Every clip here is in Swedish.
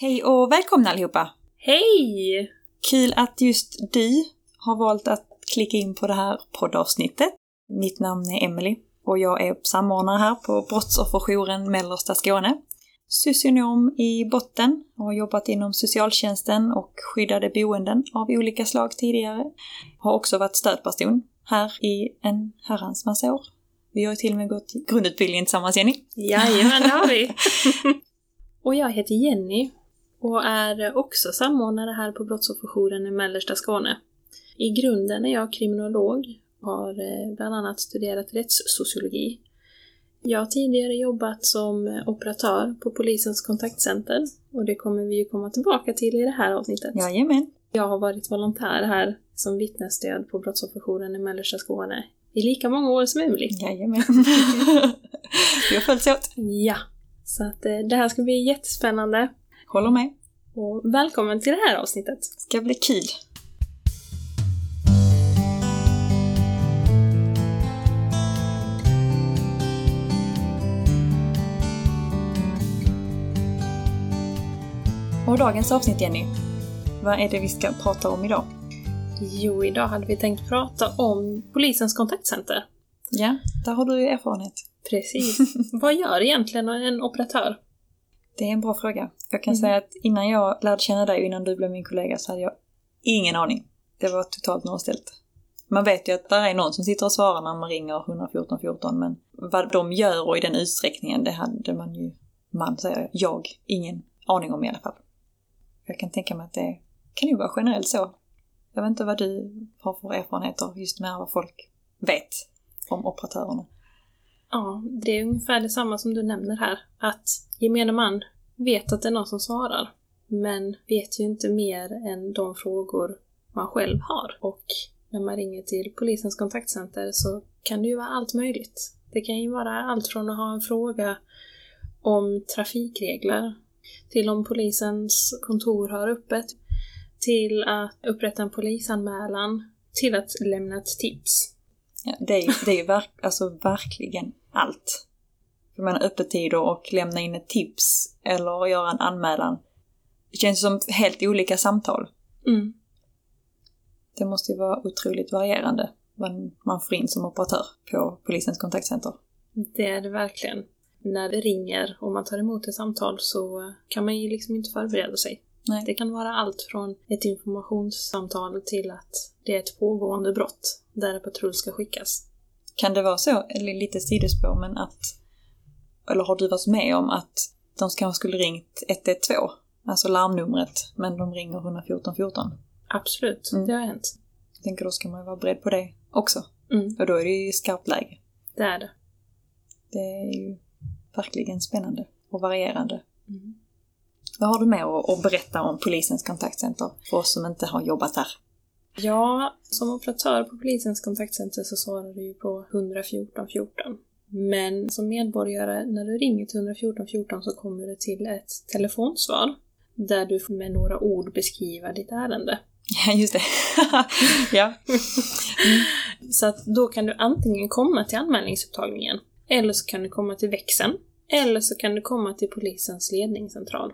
Hej och välkomna allihopa! Hej! Kul att just du har valt att klicka in på det här poddavsnittet. Mitt namn är Emily och jag är samordnare här på Brottsofferjouren Mellersta Skåne. Socionom i botten och har jobbat inom socialtjänsten och skyddade boenden av olika slag tidigare. Har också varit stödperson här i en herrans massa år. Vi har ju till och med gått grundutbildningen tillsammans, Jenny. Jajamän, det har vi! och jag heter Jenny och är också samordnare här på Brottsofferjouren i Mellersta Skåne. I grunden är jag kriminolog och har eh, bland annat studerat rättssociologi. Jag har tidigare jobbat som operatör på polisens kontaktcenter och det kommer vi ju komma tillbaka till i det här avsnittet. Jajamän. Jag har varit volontär här som vittnesstöd på Brottsofferjouren i Mellersta Skåne i lika många år som Emily. Jajamän. vi har följts åt. Ja, så att eh, det här ska bli jättespännande. Håller med. Och välkommen till det här avsnittet. Ska bli kul. Och dagens avsnitt Jenny, vad är det vi ska prata om idag? Jo, idag hade vi tänkt prata om polisens kontaktcenter. Ja, där har du ju erfarenhet. Precis. Vad gör egentligen en operatör? Det är en bra fråga. Jag kan Mm. säga att innan jag lärde känna dig och innan du blev min kollega så hade jag ingen aning. Det var totalt nollställt. Man vet ju att det är någon som sitter och svarar när man ringer 114 14 men vad de gör och i den utsträckningen det hade man ju, man säger jag, ingen aning om i alla fall. Jag kan tänka mig att det kan ju vara generellt så. Jag vet inte vad du har för erfarenheter just med vad folk vet om operatörerna. Ja, det är ungefär detsamma som du nämner här. Att gemene man vet att det är någon som svarar, men vet ju inte mer än de frågor man själv har. Och när man ringer till polisens kontaktcenter så kan det ju vara allt möjligt. Det kan ju vara allt från att ha en fråga om trafikregler, till om polisens kontor har öppet, till att upprätta en polisanmälan, till att lämna ett tips. Ja, det är ju, verk, alltså verkligen allt. Jag menar öppettider och lämna in ett tips eller göra en anmälan. Det känns som helt olika samtal. Mm. Det måste ju vara otroligt varierande vad man får in som operatör på polisens kontaktcenter. Det är det verkligen. När det ringer och man tar emot ett samtal så kan man ju liksom inte förbereda sig. Nej. Det kan vara allt från ett informationssamtal till att det är ett pågående brott där en patrull ska skickas. Kan det vara så, eller lite sidospår, men att... Eller har du varit med om att de kanske skulle ringt 112, alltså larmnumret, men de ringer 114 14? Absolut, Mm. det har hänt. Jag tänker då ska man vara beredd på det också. Mm, Och då är det ju skarpt läge. det är det. Det är ju verkligen spännande och varierande. Mm. Vad har du mer att att berätta om polisens kontaktcenter för oss som inte har jobbat där? Ja, som operatör på polisens kontaktcenter så svarar du ju på 114 14. Men som medborgare, när du ringer till 114 14 så kommer du till ett telefonsvar där du med några ord beskriva ditt ärende. Ja, just det. ja. Så att då kan du antingen komma till anmälningsupptagningen, eller så kan du komma till växeln, eller så kan du komma till polisens ledningscentral.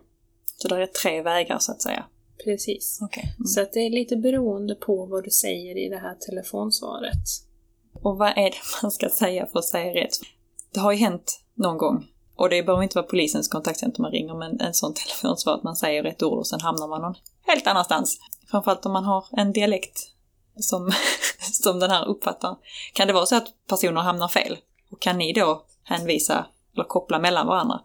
Så där är tre vägar så att säga. Precis. Okej. Mm. Så att det är lite beroende på vad du säger i det här telefonsvaret. Och vad är det man ska säga för att säga rätt? Det har ju hänt någon gång. Och det behöver inte vara polisens kontaktcenter man ringer, men en sån telefonsvar att man säger rätt ord och sen hamnar man någon helt annanstans. Framförallt om man har en dialekt som, som den här uppfattar. Kan det vara så att personer hamnar fel? Och kan ni då hänvisa eller koppla mellan varandra?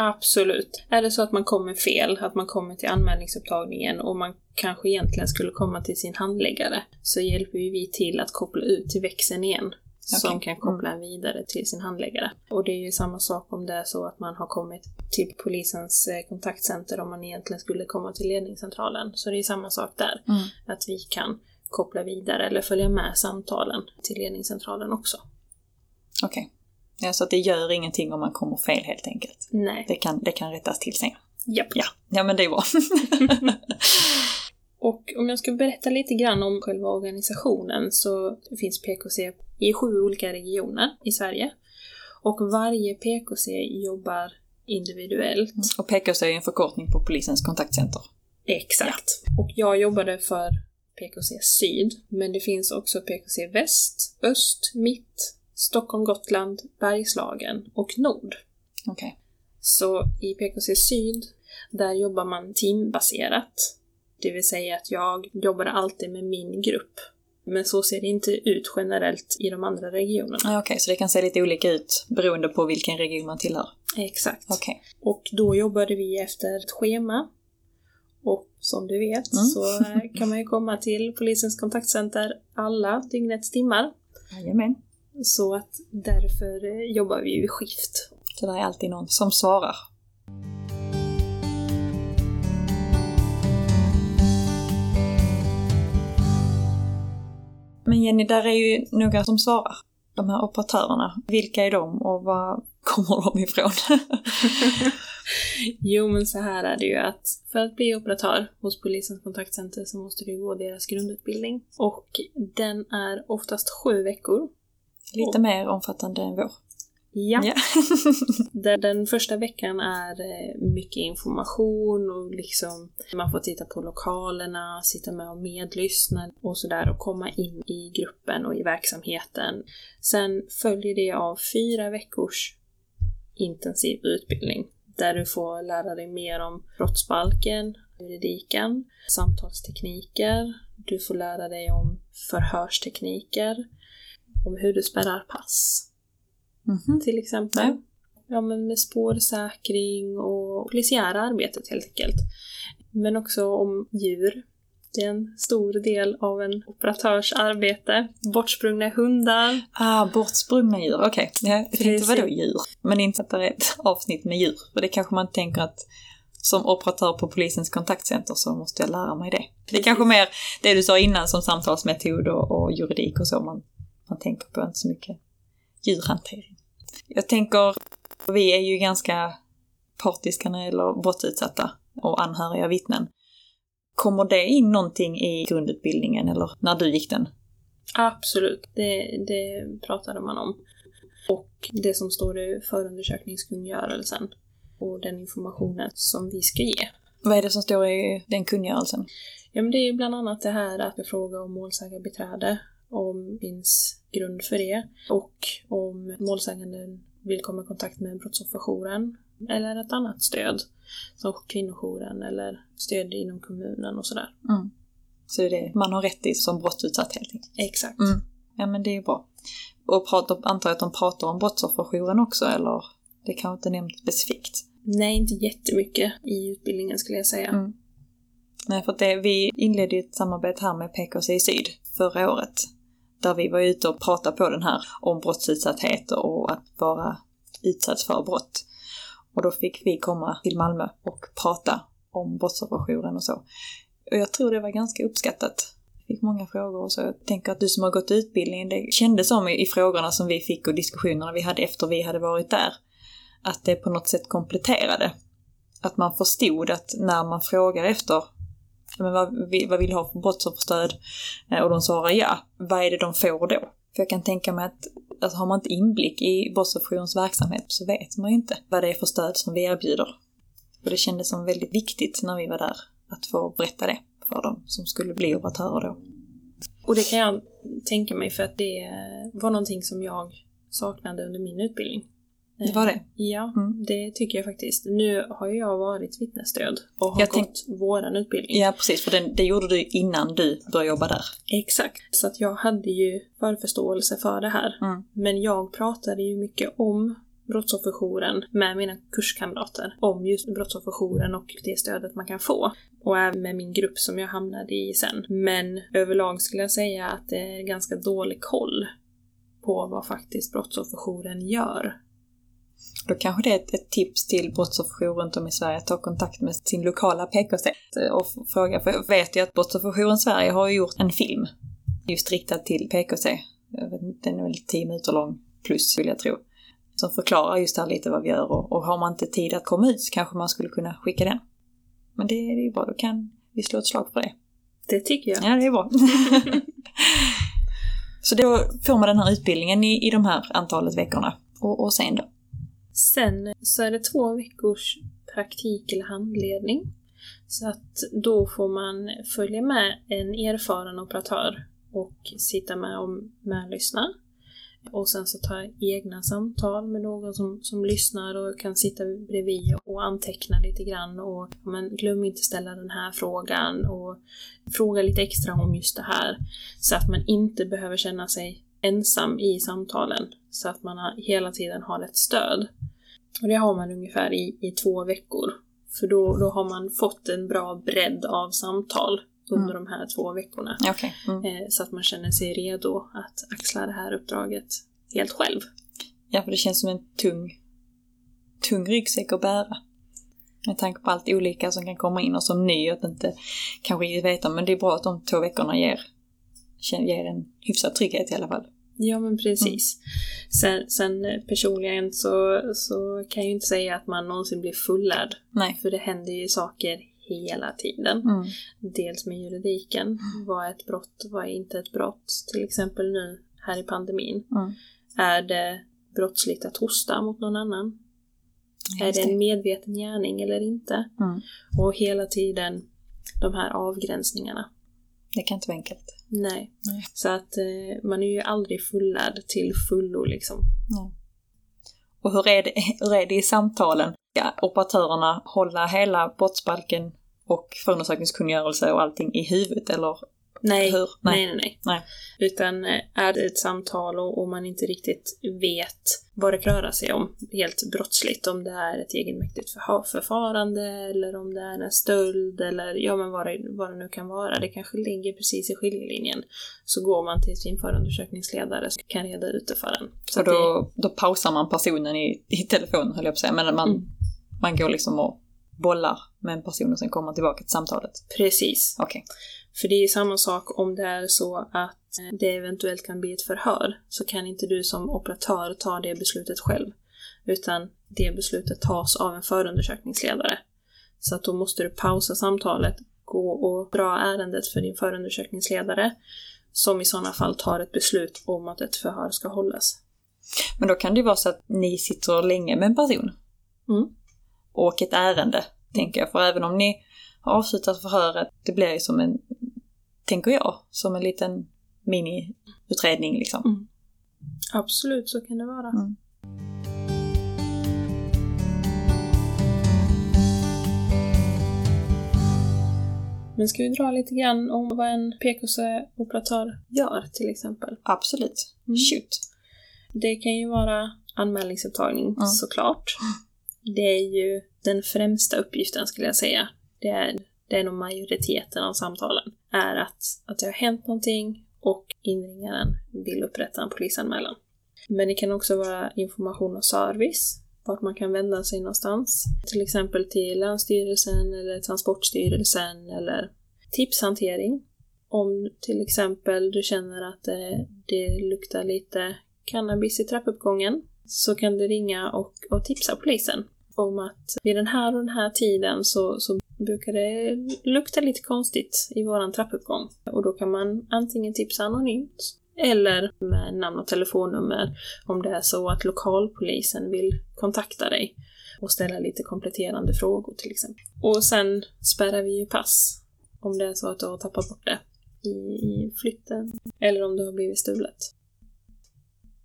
Absolut. Är det så att man kommer fel, att man kommer till anmälningsupptagningen och man kanske egentligen skulle komma till sin handläggare, så hjälper ju vi till att koppla ut till växeln igen. Som kan koppla en vidare till sin handläggare. Och det är ju samma sak om det är så att man har kommit till polisens eh, kontaktcenter om man egentligen skulle komma till ledningscentralen. Så det är samma sak där. Att vi kan koppla vidare eller följa med samtalen till ledningscentralen också. Okej. Ja, så att det gör ingenting om man kommer fel helt enkelt. Nej. Det kan, det kan rättas till sen. Japp. Ja, ja men det är bra. Och om jag ska berätta lite grann om själva organisationen så finns PKC i sju olika regioner i Sverige. Och varje PKC jobbar individuellt. Och PKC är en förkortning på polisens kontaktcenter. Exakt. Och jag jobbade för PKC Syd, men det finns också PKC Väst, Öst, Mitt, Stockholm, Gotland, Bergslagen och Nord. Okej. Så i PKC Syd, där jobbar man teambaserat. Det vill säga att jag jobbar alltid med min grupp. Men så ser det inte ut generellt i de andra regionerna. Ja, Okej, så det kan se lite olika ut beroende på vilken region man tillhör. Exakt. Okej. Och då jobbade vi efter ett schema. Och som du vet Mm. så kan man ju komma till polisens kontaktcenter alla dygnets timmar. Jajamän. Så att därför eh, jobbar vi ju i skift. Så det är alltid någon som svarar. Men Jenny, där är ju några som svarar. De här operatörerna. Vilka är de och var kommer de ifrån? Jo, men så här är det ju att för att bli operatör hos polisens kontaktcenter så måste du gå deras grundutbildning. Och den är oftast sju veckor. Lite mer omfattande än vår. Ja. Ja. Den första veckan är eh, mycket information och liksom man får titta på lokalerna, sitta med och medlyssna och sådär och komma in i gruppen och i verksamheten. Sen följer det av fyra veckors intensiv utbildning där du får lära dig mer om brottsbalken, juridiken, samtalstekniker, du får lära dig om förhörstekniker, om hur du spärrar pass Mhm. till exempel. Ja. Ja, men med spårsäkring och polisiära arbetet helt enkelt. Men också om djur. Det är en stor del av en operatörs arbete. Bortsprungna hundar. Ah, bortsprungna djur. Okej, ja, jag tänkte Precis. vadå djur? Men inte att det är ett avsnitt med djur. För det kanske man tänker att som operatör på polisens kontaktcenter så måste jag lära mig det. Det är kanske mer det du sa innan som samtalsmetod och, och juridik och så man, man tänker på, inte så mycket djurhantering. Jag tänker, vi är ju ganska partiska när det gäller brottsutsatta och anhöriga vittnen. Kommer det in någonting i grundutbildningen eller när du gick den? Absolut, det, det pratade man om. Och det som står i förundersökningskungörelsen. Och den informationen som vi ska ge. Vad är det som står i den kungörelsen? Ja, men det är bland annat det här att fråga om målsägarbiträde, om det finns grund för det, och om målsäganden vill komma i kontakt med brottsofferjouren eller ett annat stöd, som kvinnojouren eller stöd inom kommunen och sådär. Mm. Så det är det man har rätt till som brottsutsatt helt enkelt. Exakt. Mm. Ja men det är bra. Och pratar, antar jag att de pratar om brottsofferjouren också eller? Det kanske inte nämnt specifikt. Nej, inte jättemycket i utbildningen skulle jag säga. Mm. Nej, för det, vi inledde ju ett samarbete här med PKC Syd förra året. Där vi var ute och pratade på den här om brottsutsatthet och att vara utsatt för brott. Och då fick vi komma till Malmö och prata om brottsofferjouren och så. Och jag tror det var ganska uppskattat. Jag Fick många frågor och så. Jag tänker att du som har gått utbildningen, det kändes som i, frågorna som vi fick och diskussionerna vi hade efter vi hade varit där, att det på något sätt kompletterade. Att man förstod att när man frågar efter men vad, vad vill du ha för brottsofferstöd? Eh, och de svarar ja, vad är det de får då? För jag kan tänka mig att alltså, har man inte inblick i brottsofferjourens verksamhet så vet man ju inte vad det är för stöd som vi erbjuder. Och det kändes som väldigt viktigt när vi var där att få berätta det för dem som skulle bli operatörer då. Och det kan jag tänka mig för att det var någonting som jag saknade under min utbildning. Det var det? Ja, Mm. det tycker jag faktiskt. Nu har jag varit vittnesstöd och har Jag gått tänk- våran utbildning. Ja, precis, för det, det gjorde du innan du började jobba där. Exakt. Så att jag hade ju förförståelse för det här. Mm. Men jag pratade ju mycket om brottsofferjouren med mina kurskamrater. Om just brottsofferjouren och det stödet man kan få. Och även med min grupp som jag hamnade i sen. Men överlag skulle jag säga att det är ganska dålig koll på vad faktiskt brottsofferjouren gör. Då kanske det är ett, ett tips till brottsofferjourer runt om i Sverige att ta kontakt med sin lokala PKC och fråga. För jag vet ju att Brottsofferjouren Sverige har gjort en film just riktad till PKC. Den är väl 10 minuter lång plus vill jag tro. Som förklarar just här lite vad vi gör och, och har man inte tid att komma ut så kanske man skulle kunna skicka den. Men det, det är ju bra, då kan vi slå ett slag för det. Det tycker jag. Ja, det är bra. så då får man den här utbildningen i, i de här antalet veckorna. Och, och sen då? Sen så är det två veckors praktik eller handledning. Så att då får man följa med en erfaren operatör och sitta med och medlyssna. Och sen så ta egna samtal med någon som, som lyssnar och kan sitta bredvid och anteckna lite grann och men glöm inte ställa den här frågan och fråga lite extra om just det här. Så att man inte behöver känna sig ensam i samtalen. Så att man hela tiden har ett stöd. Och det har man ungefär i, i två veckor. För då, då har man fått en bra bredd av samtal under mm. de här två veckorna. Okay. Mm. Eh, så att man känner sig redo att axla det här uppdraget helt själv. Ja, för det känns som en tung, tung ryggsäck att bära. Med tanke på allt olika som kan komma in och som ny att inte kanske veta, men det är bra att de två veckorna ger, ger en hyfsad trygghet i alla fall. Ja men precis. Mm. Sen, sen eh, personligen så, så kan jag ju inte säga att man någonsin blir fullärd. Nej. För det händer ju saker hela tiden. Mm. Dels med juridiken. Vad är ett brott? Vad är inte ett brott? Till exempel nu här i pandemin. Mm. Är det brottsligt att hosta mot någon annan? är det en medveten gärning eller inte? Mm. Och hela tiden de här avgränsningarna. Det kan inte vara enkelt. Nej. Nej. Så att eh, man är ju aldrig fullärd till fullo liksom. Nej. Och hur är, det, hur är det i samtalen? Ska operatörerna hålla hela brottsbalken och förundersökningskungörelse och allting i huvudet eller Nej, hur? Nej. nej, nej, nej. Utan eh, är det ett samtal och, och man inte riktigt vet vad det rör sig om, helt brottsligt, om det är ett egenmäktigt förfarande eller om det är en stöld eller ja men vad det, vad det nu kan vara, det kanske ligger precis i skiljelinjen, så går man till sin förundersökningsledare som kan reda ut det för en. Så och då, det... då pausar man personen i, i telefon, höll jag på att säga, men man, mm. man går liksom och bollar med en person och sen kommer man tillbaka till samtalet? Precis. Okej. Okay. För det är samma sak om det är så att det eventuellt kan bli ett förhör, så kan inte du som operatör ta det beslutet själv. Utan det beslutet tas av en förundersökningsledare. Så att då måste du pausa samtalet, gå och dra ärendet för din förundersökningsledare, som i sådana fall tar ett beslut om att ett förhör ska hållas. Men då kan det ju vara så att ni sitter länge med en person. Mm. Och ett ärende, tänker jag. För även om ni har avslutat förhöret, det blir ju som en, tänker jag, som en liten miniutredning liksom. Mm. Absolut, så kan det vara. Mm. Men ska vi dra lite grann om vad en PKC-operatör gör till exempel? Absolut. Mm. Shoot. Det kan ju vara anmälningsupptagning mm. såklart. Det är ju den främsta uppgiften skulle jag säga. Det är, det är nog majoriteten av samtalen. Är att, att det har hänt någonting och inringaren vill upprätta en polisanmälan. Men det kan också vara information och service, vart man kan vända sig någonstans. Till exempel till Länsstyrelsen eller Transportstyrelsen eller tipshantering. Om till exempel du känner att det, det luktar lite cannabis i trappuppgången så kan du ringa och, och tipsa polisen om att vid den här och den här tiden så, så brukar det lukta lite konstigt i våran trappuppgång. Och då kan man antingen tipsa anonymt eller med namn och telefonnummer om det är så att lokalpolisen vill kontakta dig och ställa lite kompletterande frågor till exempel. Och sen spärrar vi ju pass om det är så att du har tappat bort det i, flytten eller om det har blivit stulet.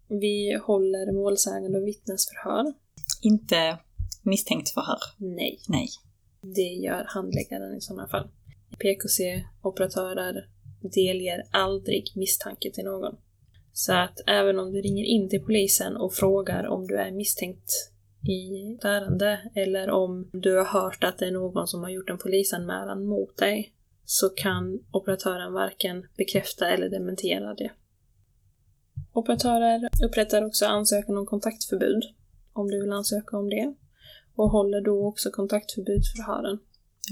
Vi håller målsägande och vittnesförhör. Inte misstänkt förhör? Nej. Nej. Det gör handläggaren i sådana fall. PKC-operatörer delger aldrig misstanke till någon. Så att även om du ringer in till polisen och frågar om du är misstänkt i ett ärende eller om du har hört att det är någon som har gjort en polisanmälan mot dig så kan operatören varken bekräfta eller dementera det. Operatörer upprättar också ansökan om kontaktförbud om du vill ansöka om det och håller då också kontaktförbudsförhören.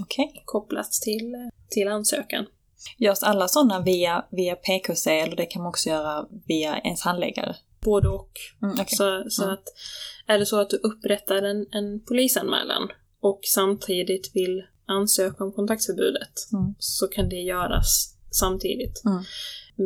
Okej. Okay. Kopplat till, till ansökan. Görs alla sådana via, via PKC eller det kan man också göra via ens handläggare? Både och. Mm, okay. Så, så mm. att är det så att du upprättar en, en polisanmälan och samtidigt vill ansöka om kontaktförbudet mm. så kan det göras samtidigt. Mm.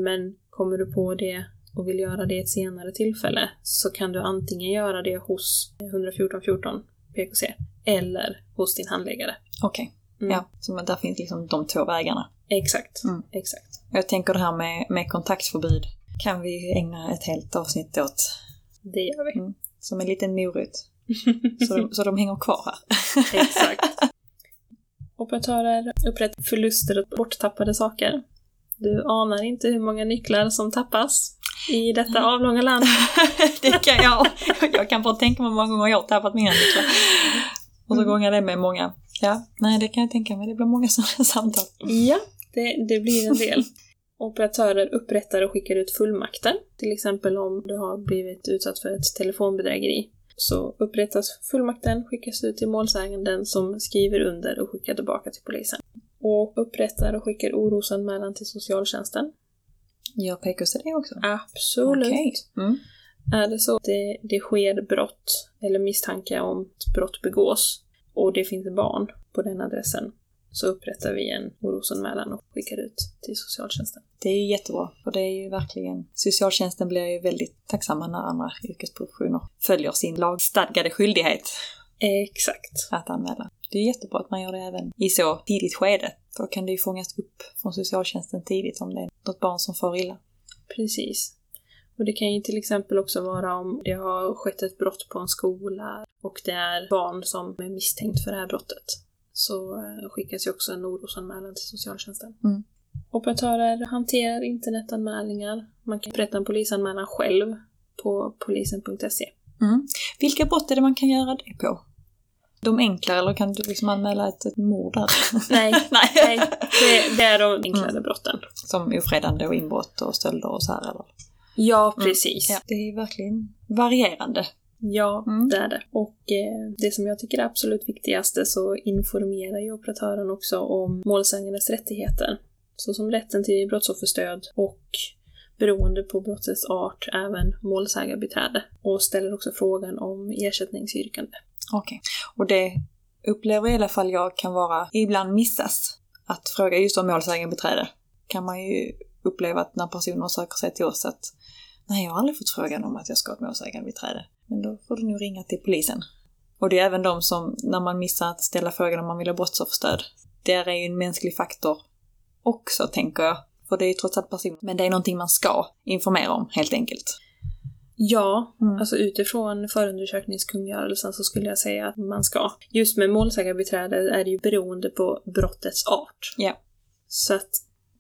Men kommer du på det och vill göra det i ett senare tillfälle så kan du antingen göra det hos 114 14 PKC eller hos din handläggare. Okej. Mm. Ja, så där finns liksom de två vägarna. Exakt. Mm. Exakt. Jag tänker det här med, med kontaktförbud kan vi ägna ett helt avsnitt åt. Det gör vi. Mm. Som en liten morot. Så de, så de hänger kvar här. Exakt. Operatörer upprättar förluster och borttappade saker. Du anar inte hur många nycklar som tappas i detta avlånga land. det kan jag. Jag kan bara tänka mig hur många gånger jag har tappat mina nycklar. Och så Mm. gångar det med många. Ja, nej det kan jag tänka mig. Det blir många sådana samtal. Ja, det, det blir en del. Operatörer upprättar och skickar ut fullmakter. Till exempel om du har blivit utsatt för ett telefonbedrägeri. Så upprättas fullmakten, skickas ut till målsäganden som skriver under och skickar tillbaka till polisen. Och upprättar och skickar orosanmälan till socialtjänsten. Gör PKC det också? Absolut. Okej. Mm. Är det så att det, det sker brott eller misstanke om att brott begås och det finns barn på den adressen så upprättar vi en orosanmälan och skickar ut till socialtjänsten. Det är ju jättebra, för det är ju verkligen... Socialtjänsten blir ju väldigt tacksamma när andra yrkesprofessioner följer sin lagstadgade skyldighet Exakt. att anmäla. Det är jättebra att man gör det även i så tidigt skede. För då kan det ju fångas upp från socialtjänsten tidigt om det är något barn som får illa. Precis. Och det kan ju till exempel också vara om det har skett ett brott på en skola och det är barn som är misstänkt för det här brottet. Så eh, skickas ju också en orosanmälan till socialtjänsten. Mm. Operatörer hanterar internetanmälningar. Man kan upprätta en polisanmälan själv på polisen.se. Mm. Vilka brott är det man kan göra det på? De enklare, eller kan du liksom anmäla ett, ett mord där? Nej, Nej. nej det, det är de enklare Mm. brotten. Som ofredande och inbrott och stölder och så här eller? Ja, precis. Ja, det är verkligen varierande. Ja, Mm. det är det. Och eh, det som jag tycker är absolut viktigaste så informerar ju operatören också om målsägandes rättigheter. Såsom rätten till brottsofferstöd och beroende på brottets art även målsägarbiträde. Och ställer också frågan om ersättningsyrkande. Okej. Och det upplever i alla fall jag kan vara, ibland missas. Att fråga just om målsägandebiträde kan man ju uppleva att när personer söker sig till oss att nej, jag har aldrig fått frågan om att jag ska ha ett målsägandebiträde. Men då får du nog ringa till polisen. Och det är även de som, när man missar att ställa frågan om man vill ha brottsofferstöd. Det är ju en mänsklig faktor också, tänker jag. För det är ju trots allt personer. Men det är någonting man ska informera om, helt enkelt. Ja, Mm. alltså utifrån förundersökningskungörelsen så skulle jag säga att man ska. Just med målsägarbiträde är det ju beroende på brottets art. Ja. Så att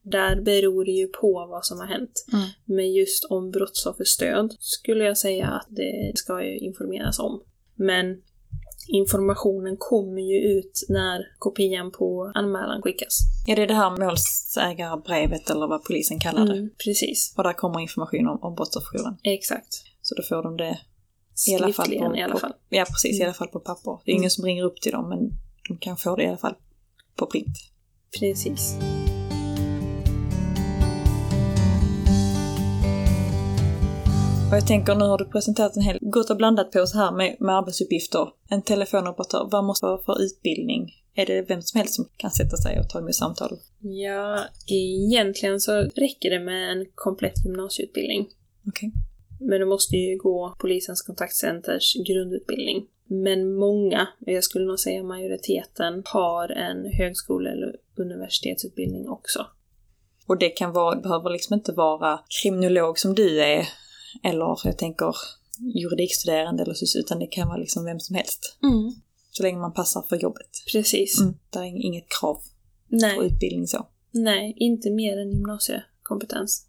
där beror det ju på vad som har hänt. Mm. Men just om brottsofferstöd skulle jag säga att det ska ju informeras om. Men informationen kommer ju ut när kopian på anmälan skickas. Ja, det är det här målsägarbrevet eller vad polisen kallar det. Mm, precis. Och där kommer information om, om brottsofferjouren. Exakt. Så då får de det i alla fall. På, i alla fall. Ja, precis. I Mm. alla fall på papper. Det är ingen som ringer upp till dem, men de kan få det i alla fall på print. Precis. Och jag tänker, nu har du presenterat en hel gott och blandat på oss här med, med arbetsuppgifter. En telefonoperatör, vad måste vara för utbildning? Är det vem som helst som kan sätta sig och ta emot samtal? Ja, egentligen så räcker det med en komplett gymnasieutbildning. Okej. Men du måste ju gå polisens kontaktcenters grundutbildning. Men många, jag skulle nog säga majoriteten, har en högskole eller universitetsutbildning också. Och det kan vara, behöver liksom inte vara kriminolog som du är, eller jag tänker juridikstuderande eller så, utan det kan vara liksom vem som helst. Så länge man passar för jobbet. Precis. Mm. Det är inget krav på Nej, utbildning så. nej, inte mer än gymnasiekompetens.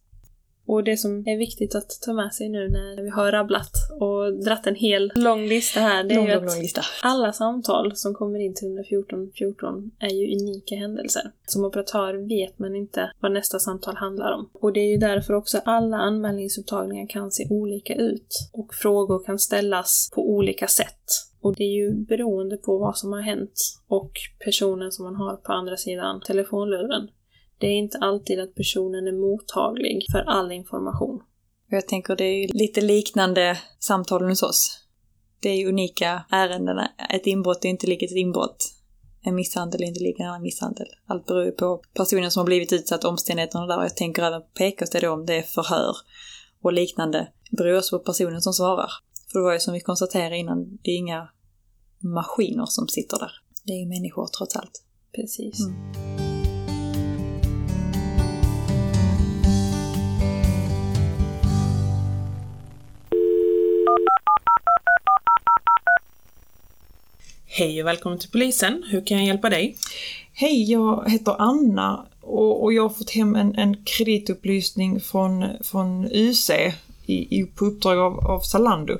Och det som är viktigt att ta med sig nu när vi har rabblat och dratt en hel lång lista här, det är Lång, ju lång, att lång lista. Alla samtal som kommer in till 114 14 är ju unika händelser. Som operatör vet man inte vad nästa samtal handlar om. Och det är ju därför också alla anmälningsupptagningar kan se olika ut. Och frågor kan ställas på olika sätt. Och det är ju beroende på vad som har hänt och personen som man har på andra sidan telefonluren. Det är inte alltid att personen är mottaglig för all information. Jag tänker det är lite liknande samtalen hos oss. Det är unika ärenden. Ett inbrott är inte likt ett inbrott. En misshandel är inte lik en annan misshandel. Allt beror ju på personen som har blivit utsatt, omständigheterna där. Jag tänker även på PKs det då om det är förhör. och liknande beror också på personen som svarar. För det var ju som vi konstaterade innan, det är inga maskiner som sitter där. Det är ju människor trots allt. Precis. Mm. Hej och välkommen till polisen. Hur kan jag hjälpa dig? Hej, jag heter Anna och, och jag har fått hem en, en kreditupplysning från, från UC i, i, på uppdrag av, av Zalando.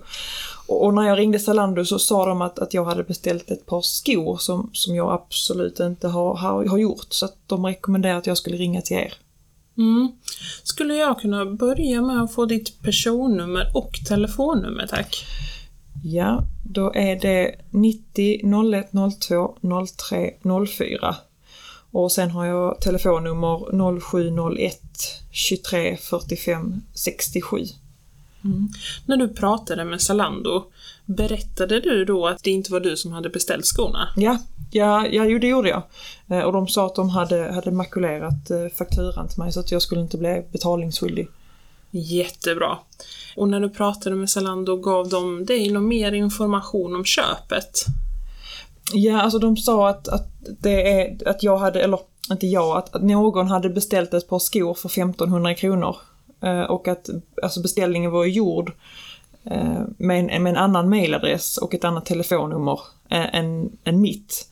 Och, och, när jag ringde Zalando så sa de att, att jag hade beställt ett par skor som, som jag absolut inte har, har, har gjort. Så att de rekommenderade att jag skulle ringa till er. Mm. Skulle jag kunna börja med att få ditt personnummer och telefonnummer tack? Ja, då är det 90 01 02 03 04. Och sen har jag telefonnummer 0701 23 45 67. Mm. När du pratade med Zalando, berättade du då att det inte var du som hade beställt skorna? Ja, ja, ja jo, det gjorde jag. Eh, och de sa att de hade, hade makulerat eh, fakturan till mig så att jag skulle inte bli betalningsskyldig. Jättebra. Och när du pratade med Zalando, gav de dig någon mer information om köpet? Ja, alltså de sa att, att det är, att jag hade, eller inte jag, att, att någon hade beställt ett par skor för 1500 kronor. Eh, och att alltså beställningen var gjord eh, med, en, med en annan mailadress och ett annat telefonnummer eh, än, än mitt.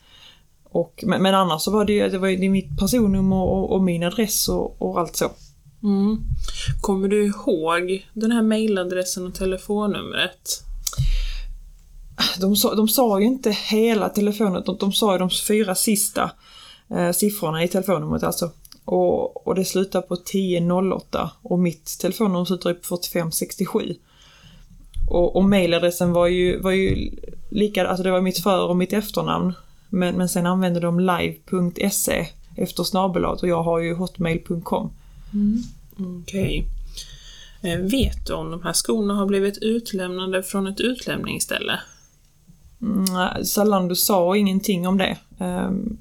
Och, men, men annars så var det, det var mitt personnummer och, och min adress och, och allt så. Mm. Kommer du ihåg den här mejladressen och telefonnumret? De sa, de sa ju inte hela telefonen, de, de sa ju de fyra sista eh, siffrorna i telefonnumret alltså. Och, och det slutar på 1008 och mitt telefonnummer slutar på 4567. Och, och mailadressen var ju, var ju lika, alltså det var mitt för och mitt efternamn. Men, men sen använde de live.se efter snabelat och jag har ju hotmail.com. Mm. Okej. Okay. Eh, vet du om de här skorna har blivit utlämnade från ett utlämningsställe? Mm, Zalando sa ingenting om det. Um,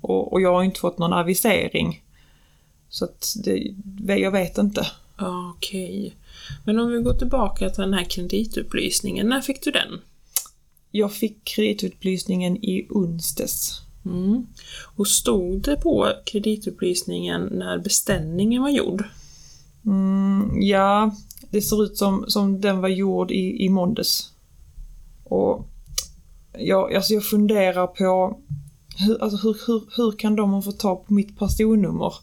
och, och, jag har inte fått någon avisering. Så att det, jag vet inte. Okej. Okay. Men om vi går tillbaka till den här kreditupplysningen, när fick du den? Jag fick kreditupplysningen i onsdags. Mm. Och stod det på kreditupplysningen när beställningen var gjord? Mm, ja, det ser ut som, som den var gjord i, i måndags. Och jag, alltså jag funderar på hur, alltså hur, hur, hur kan de ha fått tag på mitt personnummer?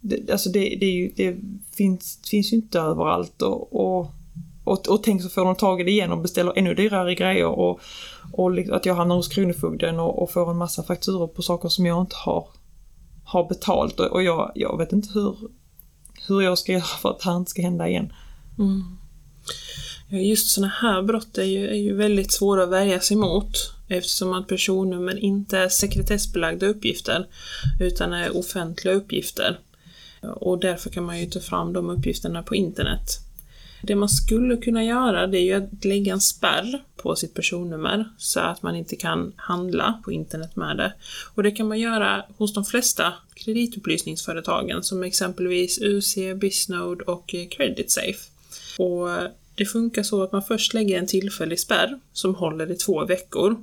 Det, alltså det, det, ju, det finns, finns ju inte överallt och, och, och, och tänk så får de tag i det igen och beställer ännu dyrare grejer och, och liksom att jag hamnar hos Kronofogden och, och får en massa fakturor på saker som jag inte har, har betalt och, jag, jag vet inte hur, hur jag ska göra för att det här inte ska hända igen. Mm. Ja, just sådana här brott är ju, är ju väldigt svåra att värja sig mot eftersom att personnummer inte är sekretessbelagda uppgifter utan är offentliga uppgifter. Och därför kan man ju ta fram de uppgifterna på internet. Det man skulle kunna göra det är ju att lägga en spärr på sitt personnummer så att man inte kan handla på internet med det. Och det kan man göra hos de flesta kreditupplysningsföretagen som exempelvis UC, Bisnode och Creditsafe. Och det funkar så att man först lägger en tillfällig spärr som håller i två veckor.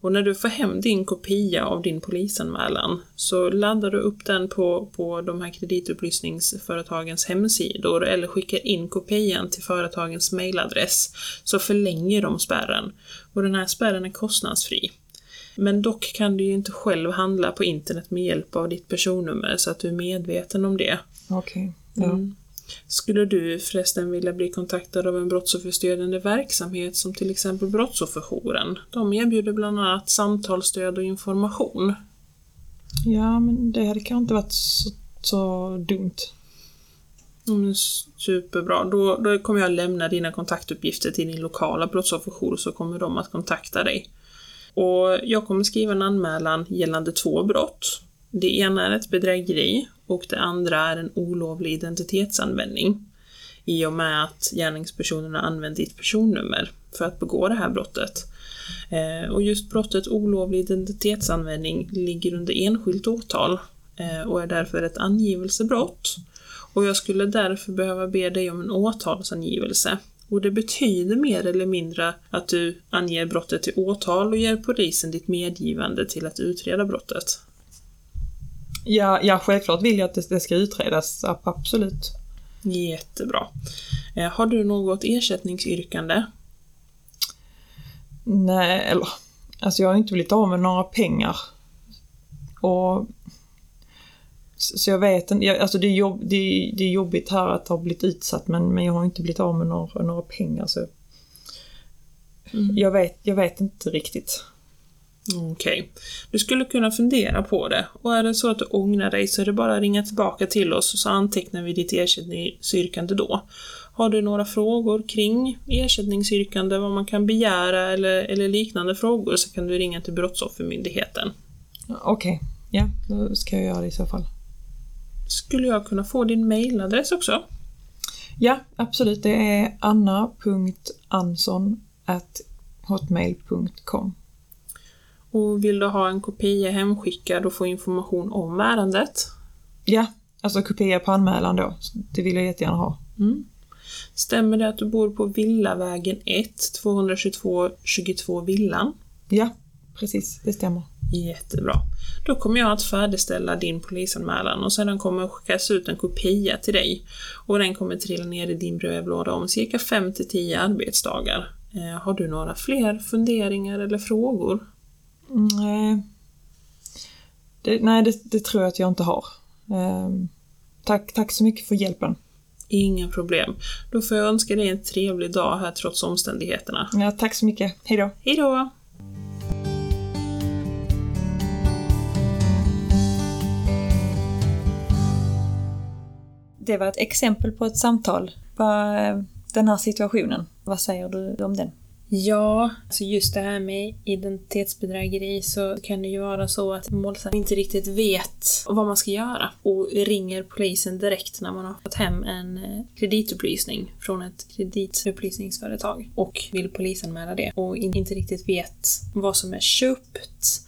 Och när du får hem din kopia av din polisanmälan så laddar du upp den på, på de här kreditupplysningsföretagens hemsidor eller skickar in kopian till företagens mailadress så förlänger de spärren. Och den här spärren är kostnadsfri. Men dock kan du ju inte själv handla på internet med hjälp av ditt personnummer så att du är medveten om det. Okej, okay. ja. Mm. Skulle du förresten vilja bli kontaktad av en brottsofferstödjande verksamhet som till exempel Brottsofferjouren? De erbjuder bland annat samtalsstöd och information. Ja, men det hade kanske inte varit så, så dumt. Mm, superbra. Då, då kommer jag lämna dina kontaktuppgifter till din lokala brottsofferjour så kommer de att kontakta dig. Och jag kommer skriva en anmälan gällande två brott. Det ena är ett bedrägeri och det andra är en olovlig identitetsanvändning i och med att gärningspersonen har använt ditt personnummer för att begå det här brottet. Eh, och just brottet olovlig identitetsanvändning ligger under enskilt åtal eh, och är därför ett angivelsebrott. Och jag skulle därför behöva be dig om en åtalsangivelse. Och det betyder mer eller mindre att du anger brottet till åtal och ger polisen ditt medgivande till att utreda brottet. Ja, ja självklart vill jag att det, det ska utredas, ab- absolut. Jättebra. Eh, Har du något ersättningsyrkande? Nej, eller alltså jag har inte blivit av med några pengar. Och så jag vet inte, alltså det är, jobb, det, är, det är jobbigt här att ha blivit utsatt men, men jag har inte blivit av med några, några pengar så jag, vet, jag vet inte riktigt. Okej. Du skulle kunna fundera på det och är det så att du ångrar dig så är det bara att ringa tillbaka till oss så antecknar vi ditt ersättningsyrkande då. Har du några frågor kring ersättningsyrkande, vad man kan begära eller, eller liknande frågor så kan du ringa till Brottsoffermyndigheten. Okej, ja då ska jag göra det i så fall. Skulle jag kunna få din mailadress också? Ja, absolut. Det är anna.ansson.hotmail.com. Och vill du ha en kopia hemskickad och få information om ärendet? Ja, alltså kopia på anmälan då. Det vill jag jättegärna ha. Mm. Stämmer det att du bor på Villavägen 1, 222 22 Villan? Ja, precis. Det stämmer. Jättebra. Då kommer jag att färdigställa din polisanmälan och sedan kommer skickas ut en kopia till dig. Och den kommer trilla ner i din brevlåda om cirka 5-10 arbetsdagar. Eh, har du några fler funderingar eller frågor? Nej, det, nej det, det tror jag att jag inte har. Ehm, tack, tack så mycket för hjälpen. Inga problem. Då får jag önska dig en trevlig dag här trots omständigheterna. Ja, tack så mycket. Hej då. Hejdå! Det var ett exempel på ett samtal. Vad, Den här situationen, vad säger du om den? Ja, alltså just det här med identitetsbedrägeri så kan det ju vara så att målsäganden inte riktigt vet vad man ska göra och ringer polisen direkt när man har fått hem en eh, kreditupplysning från ett kreditupplysningsföretag och vill polisanmäla det och inte riktigt vet vad som är köpt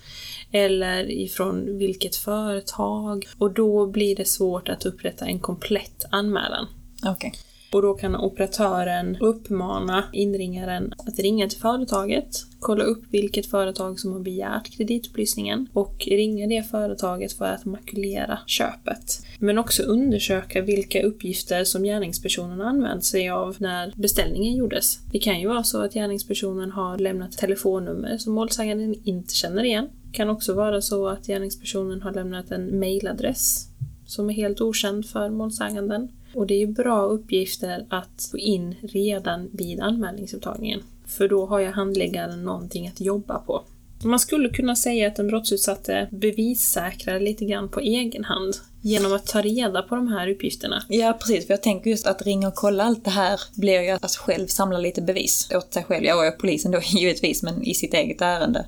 eller ifrån vilket företag och då blir det svårt att upprätta en komplett anmälan. Okej. Och då kan operatören uppmana inringaren att ringa till företaget, kolla upp vilket företag som har begärt kreditupplysningen och ringa det företaget för att makulera köpet. Men också undersöka vilka uppgifter som gärningspersonen använt sig av när beställningen gjordes. Det kan ju vara så att gärningspersonen har lämnat telefonnummer som målsäganden inte känner igen. Det kan också vara så att gärningspersonen har lämnat en mailadress som är helt okänd för målsäganden. Och det är ju bra uppgifter att få in redan vid anmälningsupptagningen. För då har ju handläggaren någonting att jobba på. Man skulle kunna säga att den brottsutsatte bevissäkrar lite grann på egen hand genom att ta reda på de här uppgifterna. Ja, precis. För jag tänker just att ringa och kolla allt det här blir ju att själv samla lite bevis åt sig själv. Ja, och polisen då givetvis, men i sitt eget ärende.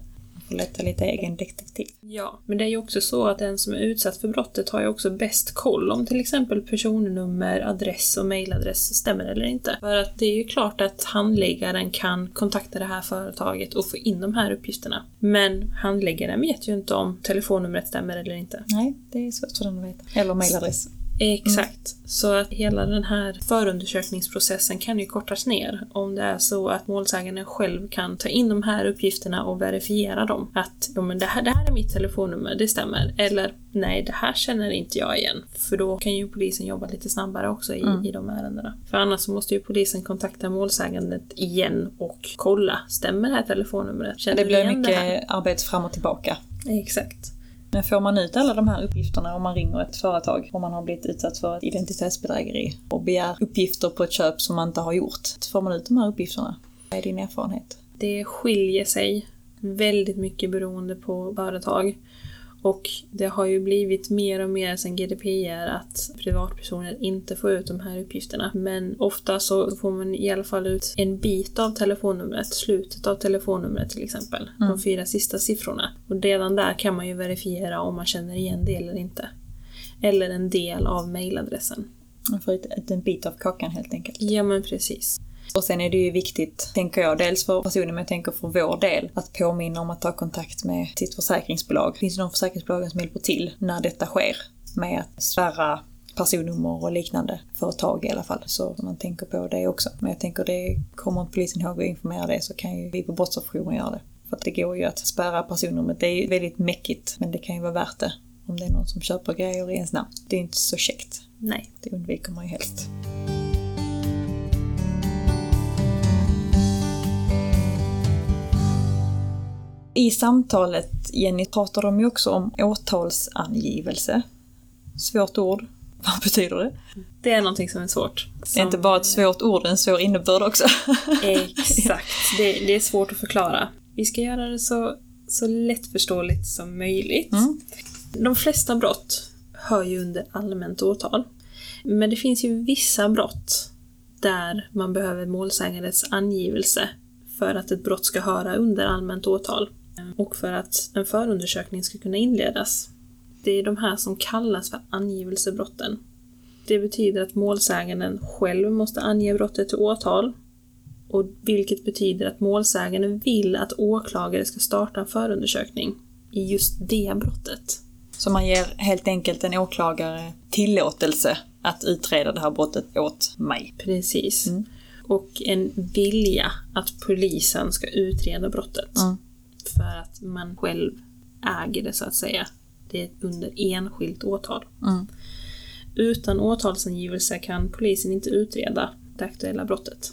Får leta lite egen detektiv. Ja, men det är ju också så att den som är utsatt för brottet har ju också bäst koll om till exempel personnummer, adress och mailadress stämmer eller inte. För att det är ju klart att handläggaren kan kontakta det här företaget och få in de här uppgifterna. Men handläggaren vet ju inte om telefonnumret stämmer eller inte. Nej, det är svårt för den att veta. Eller mailadress. Exakt. Så att hela den här förundersökningsprocessen kan ju kortas ner om det är så att målsäganden själv kan ta in de här uppgifterna och verifiera dem. Att ja, men det, här, det här är mitt telefonnummer, det stämmer. Eller nej, det här känner inte jag igen. För då kan ju polisen jobba lite snabbare också i, i de ärendena. För annars så måste ju polisen kontakta målsägandet igen och kolla, stämmer det här telefonnumret? Känner Det blir igen det här? mycket arbete fram och tillbaka. Exakt. Men får man ut alla de här uppgifterna om man ringer ett företag om man har blivit utsatt för ett identitetsbedrägeri och begär uppgifter på ett köp som man inte har gjort, får man ut de här uppgifterna? Vad är din erfarenhet? Det skiljer sig väldigt mycket beroende på företag. Och det har ju blivit mer och mer sedan GDPR att privatpersoner inte får ut de här uppgifterna. Men ofta så får man i alla fall ut en bit av telefonnumret, slutet av telefonnumret till exempel. De fyra sista siffrorna. Och redan där kan man ju verifiera om man känner igen det eller inte. Eller en del av mailadressen. Man får ut en bit av kakan helt enkelt. Ja men precis. Och sen är det ju viktigt, tänker jag, dels för personen men jag tänker för vår del, att påminna om att ta kontakt med sitt försäkringsbolag. Finns det någon försäkringsbolag som hjälper till när detta sker? Med att spärra personnummer och liknande för ett tag i alla fall. Så man tänker på det också. Men jag tänker det kommer inte polisen ihåg att informera det så kan ju vi på brottsofferjouren göra det. För att det går ju att spärra personnumret. Det är ju väldigt mäckigt men det kan ju vara värt det. Om det är någon som köper grejer i ens namn. Det är inte så käckt. Nej. Det undviker man ju helst. I samtalet, Jenny, pratar de ju också om åtalsangivelse. Svårt ord. Vad betyder det? Det är någonting som är svårt. Det är inte bara ett svårt ord, det är en svår innebörd också. Exakt. Det, det är svårt att förklara. Vi ska göra det så, så lättförståeligt som möjligt. Mm. De flesta brott hör ju under allmänt åtal. Men det finns ju vissa brott där man behöver målsägandets angivelse för att ett brott ska höra under allmänt åtal och för att en förundersökning ska kunna inledas. Det är de här som kallas för angivelsebrotten. Det betyder att målsäganden själv måste ange brottet till åtal och vilket betyder att målsäganden vill att åklagare ska starta en förundersökning i just det brottet. Så man ger helt enkelt en åklagare tillåtelse att utreda det här brottet åt mig. Precis. Mm. Och en vilja att polisen ska utreda brottet. Mm. För att man själv äger det så att säga. Det är under enskilt åtal. Mm. Utan åtalsangivelse kan polisen inte utreda det aktuella brottet.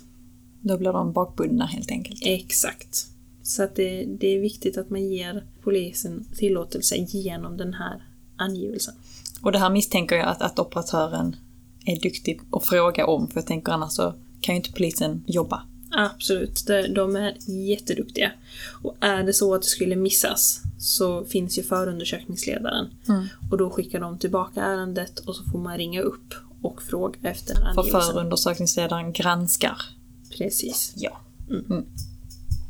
Då blir de bakbundna helt enkelt. Exakt. Så att det, det är viktigt att man ger polisen tillåtelse genom den här angivelsen. Och det här misstänker jag att, att operatören är duktig att fråga om, för jag tänker annars så kan ju inte polisen jobba. Absolut, de, är jätteduktiga. Och är det så att det skulle missas så finns ju förundersökningsledaren. Mm. Och då skickar de tillbaka ärendet och så får man ringa upp och fråga efter För angivelsen. förundersökningsledaren granskar. Precis. Ja.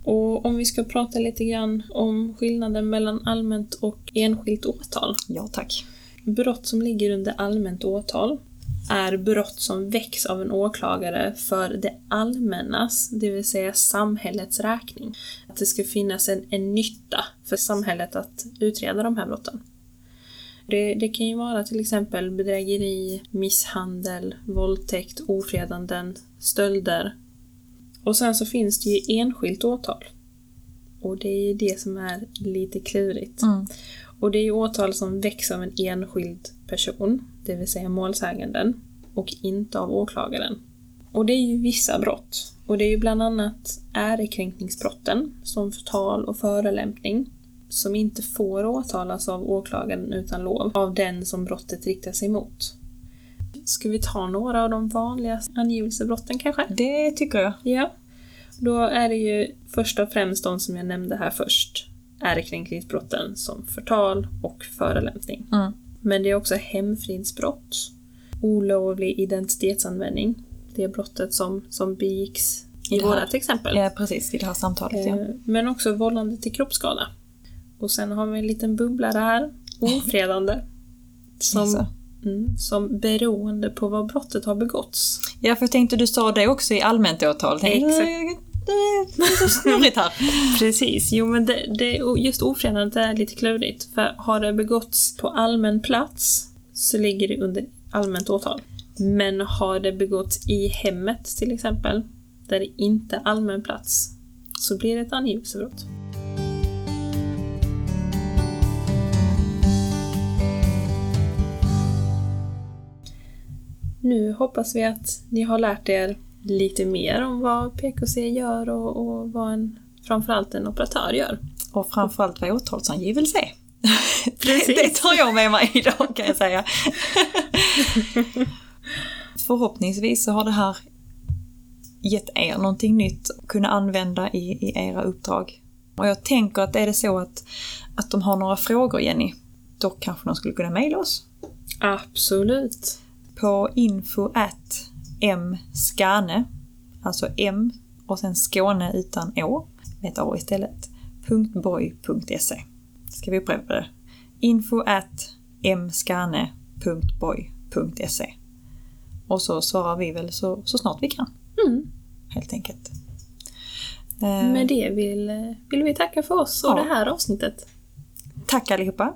Och om vi ska prata lite grann om skillnaden mellan allmänt och enskilt åtal. Ja tack. Brott som ligger under allmänt åtal är brott som väcks av en åklagare för det allmännas, det vill säga samhällets räkning. Att det ska finnas en, en nytta för samhället att utreda de här brotten. Det, det kan ju vara till exempel bedrägeri, misshandel, våldtäkt, ofredanden, stölder. Och sen så finns det ju enskilt åtal. Och det är ju det som är lite klurigt. Mm. Och det är ju åtal som väcks av en enskild person, det vill säga målsäganden, och inte av åklagaren. Och det är ju vissa brott. Och det är ju bland annat ärekränkningsbrotten, som förtal och förolämpning, som inte får åtalas av åklagaren utan lov av den som brottet riktar sig mot. Ska vi ta några av de vanliga angivelsebrotten kanske? Det tycker jag. Ja. Då är det ju först och främst de som jag nämnde här först. Ärekränkningsbrotten som förtal och förolämpning. Mm. Men det är också hemfridsbrott, olovlig identitetsanvändning. Det är brottet som, som begicks i här- vårat exempel. Ja, precis. I det här samtalet, ja. Eh, Men också vållande till kroppsskada. Och sen har vi en liten bubblare här. Ofredande. Som, mm, som beroende på vad brottet har begåtts. Ja, för jag tänkte du sa det också i allmänt åtal. Tänkte, Exakt. Det är så snurrigt här. Precis, jo men det, det, just ofredandet är lite klurigt. För har det begåtts på allmän plats så ligger det under allmänt åtal. Men har det begåtts i hemmet till exempel, där det inte är allmän plats, så blir det ett angivelsebrott. Nu hoppas vi att ni har lärt er lite mer om vad PKC gör och, och vad en, framförallt en operatör gör. Och framförallt vad åtalsangivelse är. Precis. Det, det tar jag med mig idag kan jag säga. Förhoppningsvis så har det här gett er någonting nytt att kunna använda i, i era uppdrag. Och jag tänker att är det så att, att de har några frågor, Jenny, då kanske de skulle kunna mejla oss Absolut. på info at mskane, alltså m och sen Skåne utan å, med ett a istället, .boy.se. Ska vi upprepa det? info at mskane.boy.se. Och så svarar vi väl så, så snart vi kan. Mm. helt enkelt. Med det vill, vill vi tacka för oss och Ja. det här avsnittet. Tack allihopa!